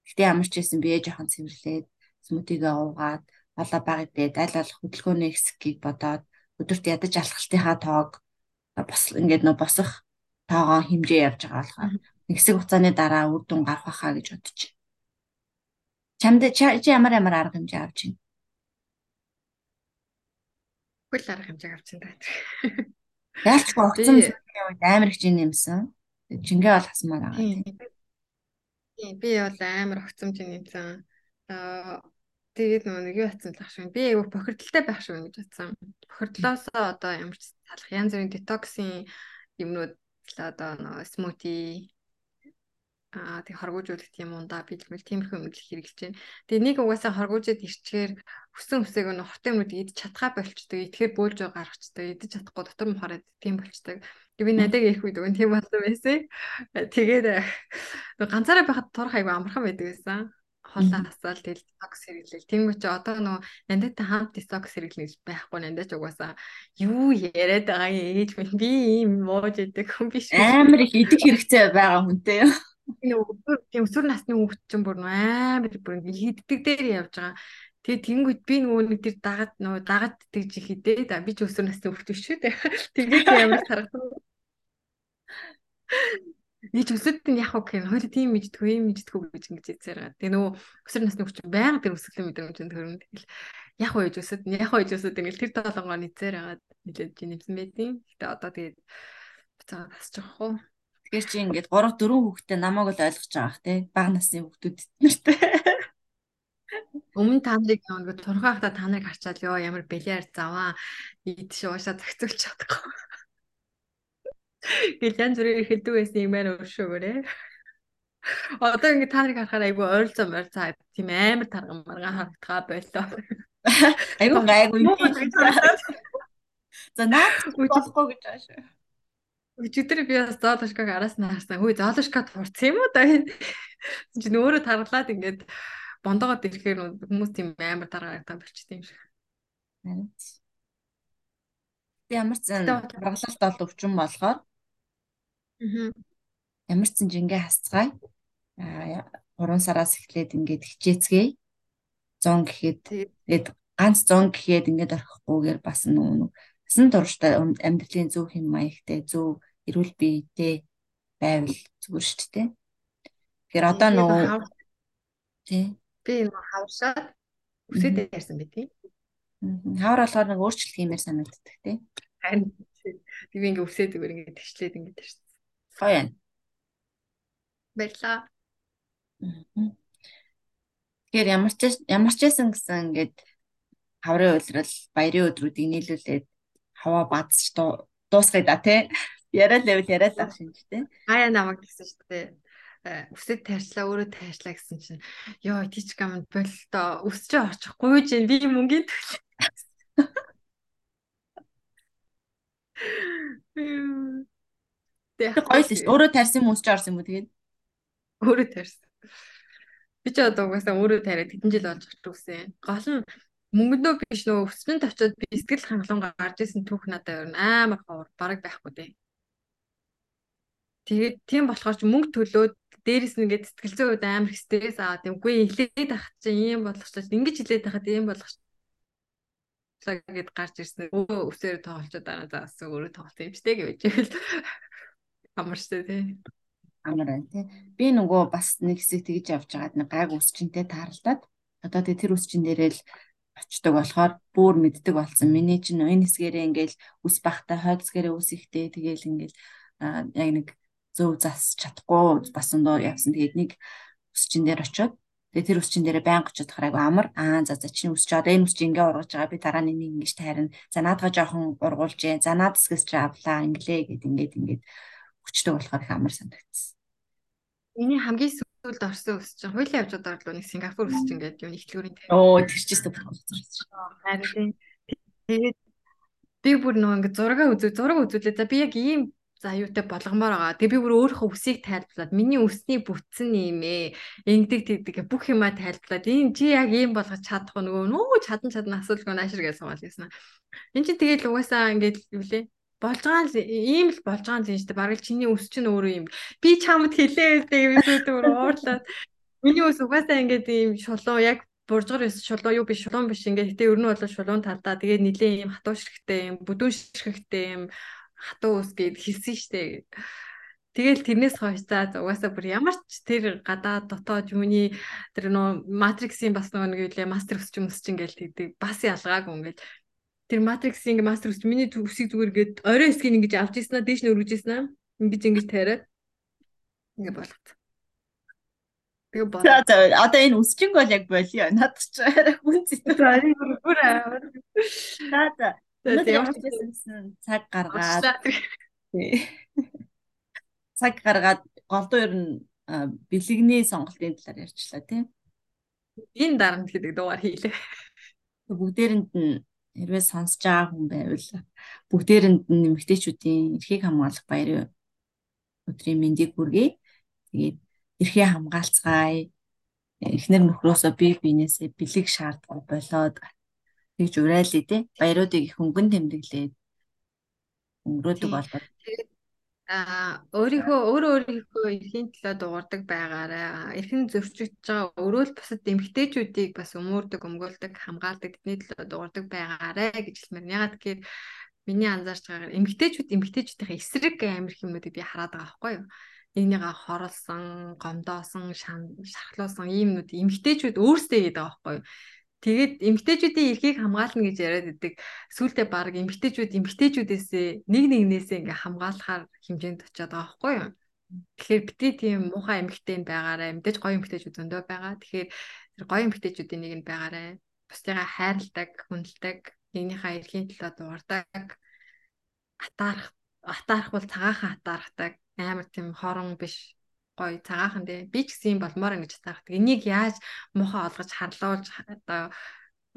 Гэтэ ямар ч байсан бие жоохон цэвэрлээд смутигээ уугаад болоо баг идээд аль болох хөдөлгөөний хэсгийг бодоод өдөрт ядаж алхалтынхаа тоог бос ингээд нөө босох тоогоо хэмжээ явж байгаа болохоор нэг хэсэг хугацааны дараа үр дүн гарах байхаа гэж бодож байна. Чамд чи ямар ямар арга хэмжээ авч байна? Хөл арга хэмжээ авсан даа. Яалч гоцсон үед амар их жин нэмсэн. Жингээ бол хасмаар байгаа. Тийм би бол амар огцомж нэмсэн. Аа тэгээд нэг юу атсан л ах шиг. Би айгүй бохирдолтой байх шиг гэж бодсон. Бохирдлоосоо одоо ямар ч салах янз бүрийн детоксын юмнууд л одоо нөгөө смути аа тэг хоргоожуулах тийм ундаа бэлмэл тиймэрхүү юм хэрэглэж байна. Тэгээ нэг угаасаа хоргоожод ирчгээр хүсэн хүсээг нь хот юмнууд идэж чадхаа болчдөг. Итгэхээр бөөлж гаргацдаг. Идэж чадахгүй дотор нь хараад тийм болчдөг. Би надад ирэх үед өгөн тийм болсон байсан. Тэгээд ганцаараа байхад турах айгүй амархан байдаг байсан. Хоолоо асаал тэгэл дитокс хэрэглээл. Тэнгүү чи одоо нөгөө нандаатай хамт дитокс хэрэглэх байхгүй надад ч угаасаа юу яриад байгаа юм ээж минь би ийм мууж идэг хүн биш. Амар их идэх хэрэгцээ байгаа хүнтэй юу? Тийм өсвөр насны хүүхд чинь бүр амар бүр иддэг дээр явж байгаа. Тэгээ тэнгууд би нөгөө нэг тэр дагаад нөгөө дагаад тэгж ихэдээ да би ч өсвөр насны хүүхд биш шүү дээ. Тэгээд ямар тархсан. Нэг төсөлд нь яах вэ гэхээр хоёул тийм мэддгүү, ийм мэддгүү гэж ингэж хэлсээр байгаа. Тэгээ нөгөө өсөр насны хүч байнга тэр өсөглөн мэдрэмжтэй төрөнд тэгэл яах вэ гэж өсөд, яах вэ гэж өсөд ингээл тэр толгоо нэцээр байгаа нэлээд жин нэмсэн байдیں۔ Гэтэ одоо тэгээд буцаага тасчих واخ. Тэгэхээр чи ингээд 3 4 хүүхдтэй намайг л ойлгож байгаа бах те. Бага насны хүүхдүүд нэртэй. Өмнө та нарыг нэг турхаахта та нарыг харчаал ёо ямар бэлээр заваа ийд шуушаа зохицуулж чадахгүй. Гэл янз бүрээр хэлдэг байсан юм байна өршөөгөөрэй. Одоо ингэ та нарыг харахаар айгүй ойролцоо морьцаа тийм амар тарган маргаан харагдгаа боллоо. Айгүй гайгүй. За наад болохгүй гэж шүү. Өчигдөр би бас зоолошкаг араас нь харсан. Хөөе зоолошкад хурцсан юм уу да. Чи нөөрэ таргалаад ингээд бондоогод ирэхээр хүмүүс тийм амар таргаартай болчихдээ юм шиг. Харин. Ямар ч зэн гаргалалт бол өвчин болохоор ямар ч зэн жингээ хасцгаая. Аа 3 сараас эхлээд ингээд хичээцгээе. 100 гэхэд тэгээд ганц 100 гэхэд ингээд орхихгүйгээр бас нүүн насан туршдаа амьдралын зөв хэм маягтай зөв эрүүл биетэй байвал зүгээр шүү дээ. Тэгэхээр одоо нөгөө тий би нөгөө хавшаад үсэд ярьсан би тий. Хавар болохоор нэг өөрчлөлт хиймээр санагддаг тий. Харин би ингээ үсээд зүгээр ингээ тэгчлээд ингээ ярьсан. Юм. Баярлаа. Тэгэхээр ямар ч ямар ч байсан гэсэн ингээд хаврын уйлрал баярын өдрүүдийг нийлүүлээд хаваа баазч дуусгая да тий. Яриа левел яриа л ах шинж тий. Гая намайг гэсэн шүү дээ. Үсэд тайрчлаа өөрөө тайрчлаа гэсэн чинь ёо тийч гам болтоо өсчөө очихгүй чинь би мөнгөний төлөө. Тэг гоё л ш. Өөрөө тарьсан юм өсч орсон юм уу тэгээд? Өөрөө тарьсан. Би ч одоо угаасаа өөрөө тариад хэдэн жил болж ч үсэн. Гол нь мөнгөндөө биш нөгөө өсчөн тавчаад би сэтгэл хангалуун гарч исэн түүх надад ер нь амар ховор бараг байхгүй дээ. Тэгээд тийм болохоор ч мөнгө төлөөд дээрэс нь ингээд сэтгэл зүйн үед амар стресс аваад юмгүй хэлээд ах чинь ийм болгочлаа ингэж хэлээд ахад ийм болгочлаа гэд гарч ирсэн. Өө өсөөр тоглолцоод дараа заасан өөрөө тоглолт юм штэ гэж хэлвэл амарчтай тий. Амар байна тий. Би нөгөө бас нэг хэсэг тэгж явж байгаад нэг гайг үсчинтэй тааралдаад одоо тэр үсчин дээрээ л очдог болохоор бүр мэддэг болсон. Миний чинь энэ хэсгээрээ ингээл үс бахтай хойцгээрээ үс ихтэй тэгээл ингээл яг нэг зөв зас чадахгүй бас ондоо явсан. Тэгээд нэг үсчин дээр очиод тэгээд тэр үсчин дээрээ байнга очиод хараагүй амар аа за за чинь үсч одоо энэ үсч ингээ ургаж байгаа би дараа нь энийг ингэж тайрна. За наадгаа жоохон ургуулж, за наад хэсгээс чи авлаа инглээ гэд ингээд ингээд хүчтэй болохоор их амар санагдсан. Миний хамгийн сүүлд орсон өс чинь хуулийн явж байгаа л нэг Сингапур өс чинь гэдэг юм ихтлгүүрийн тавь. Оо тэр ч гэсэн бүр гоцроо. Харин тэгээд би бүр нөгөө ингээ зураг үзүү зураг үзүүлээ. За би яг ийм за аюутай болгомоор байгаа. Тэгээ би бүр өөрийнхөө үсийг тайлбарлаад миний үсний бүтсэн юм ээ. Ингэдэг тэгдэг бүх юмаа тайлбарлаад энэ чи яг ийм болгож чадах нөгөө нөө чадан чадан асуулгүй наашир гэж суугаад гэсэн. Энд чи тэгээд угаасаа ингээд юу лээ болж байгаа л ийм л болж байгаа юм шүү дээ. Бараг чиний үс чинь өөрөө юм. Би чамд хэлээ гэдэг юм шүү дээ. Уурлаад. Миний үс угаасаа ингээд ийм шулуу яг буржгар ус шулуу юу биш шулуун биш ингээд гэтээ ер нь бол шулуун талдаа тэгээд нилээ ийм хатуу ширхтэй юм бүдүүн ширхтэй юм хатуу ус гэд хэлсэн шүү дээ. Тэгэл тэрнээс хойш за угаасаа бүр ямар ч тэр гадаа дотоод юуны тэр нөө матриксийн бас нөгөө нэг юу лээ мастер өсч юм өсч ингээл тэгдэг бас ялгаагүй ингээл тэр ингээ мастер үсч миний үсийг зүгээр гээд орой эсгийг ингэж авч ийсэн аа дээш нь өргөж ийсэн аа ингэж ингэж тариад ингээ болгоц. Тэгээ боо. За за одоо энэ үсчин бол яг болио. Над ч хүн зэт. За энэ бүр аа. За за. Цаг гаргаад цаг гаргаад голдуу ер нь бэлэгний сонголтын талаар ярьчлаа тийм. Энэ дарамт гэдэг дугаар хийлээ. Бүгдээрэнд нь хэрвээ сонсож байгаа хүн байвал бүгдээрэнд нь эмэгтэйчүүдийн эрхийг хамгаалах баярын өдрийн мэндийг хүргэе. Тэгээд эрхээ хамгаалцгаая. Эхнэр нөхрөөсөө бие биенээсээ бэлэг шаардсан болоод тэгж урайлаа тий. Баяруудыг их хөнгөн тэмдэглээд өнгөрөөдөг болоод А өөрийнхөө өөрөө өөрийнхөө эрхийн төлөө дуурдаг байгаараа эрхэн зөрчигдөж байгаа өөрөө л бусад эмгтээчүүдийг бас өмөрдөг, өмгөөлдөг, хамгаалдаг тэдний төлөө дуурдаг байгаарэ гэж хэлмээр. Ягаад гэхээр миний анзаарч байгаагаар эмгтээчүүд эмгтээчүүдийн эсрэг амир юмнуудыг би хараад байгаа байхгүй юу? Нэгнийгаа хорлсон, гомдоосон, шархлуулсан ийм нүд эмгтээчүүд өөрсдөө хийдэг байгаа байхгүй юу? Тэгээд эмгтээчүүдийн эрхийг хамгаална гэж яриад идэг. Сүүлдээ баг эмгтээчүүд эмгтээчүүдээсээ нэг нэгнээсээ ингээ хамгаалахаар хэмжээнд очиад байгаа байхгүй юу? Тэгэхээр бити тийм муухай эмгтэй байгаарэ. Мэдээж гоё эмгтэйчүүд зөндөө байгаа. Тэгэхээр тэр гоё эмгтэйчүүдийн нэг нь байгаарэ. Бусдыгаа хайрладаг, хүндэлдэг, нэгнийхээ эрхийн төлөө дуурдаг. Атаарах атаарах бол цагаахан атаархдаг. Амар тийм хорон биш гоё цагаахан дээ. Би ч гэсэн юм болмоор ингэж атаархдаг. Энийг яаж муухай олгож харлуулж одоо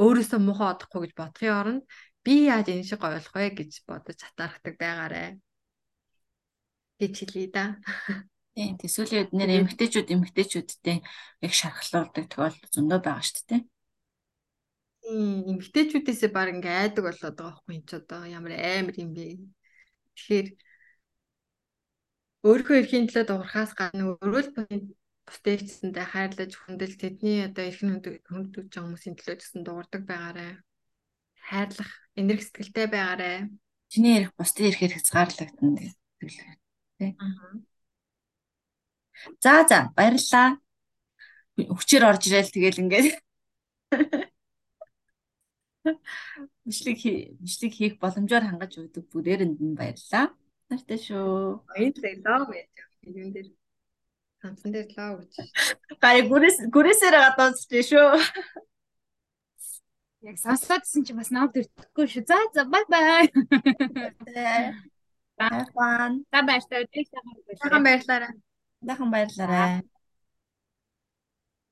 өөрөөсөө муухай одохгүй гэж бодохын оронд би яаж энэ шиг гоё болох вэ гэж бодож атаархдаг байгаарэ гэж хэлье да. Тийм төсөөлөд нэр эмгтээчүүд эмгтээчүүдтэй яг шархлуулдаг тохиолдол зөндөө байгаа шүү дээ. Тийм эмгтээчүүдээсээ баг ингээ айдаг болоод байгаа байхгүй ч одоо ямар амар юм бэ. Тэгэхээр өөрийнхөө эрхийн төлөө дуурхаас гадна өөрөө л бусдыг гэсэндээ хайрлаж хүндэл тэдний одоо эрхэн хүндэж байгаа хүмүүсийн төлөө гэсэн дуурдаг байгаарэ. Хайрлах, энерги сэтгэлтэй байгаарэ. Чиний ярих бусдын эрхээр хязгаарлагдана гэдэг тий. За за баярлалаа. Хүчээр орж ирэл тэгэл ингээд бичлэг бичлэг хийх боломжоор хангаж өгдөг бүгдээрэнд нь баярлалаа. Нартай шүү. Баярлалаа байж юм дээр. Самсан дээр лаа гэж. Гай гүрэс гүрээсээр гадаадч шүү. Яг сонсоодсэн чи бас наад төрдөхгүй шүү. За за бай бай. Баярлалаа. За баярлалаа. Сайхан баярлалаа. Дахин баярлалаа.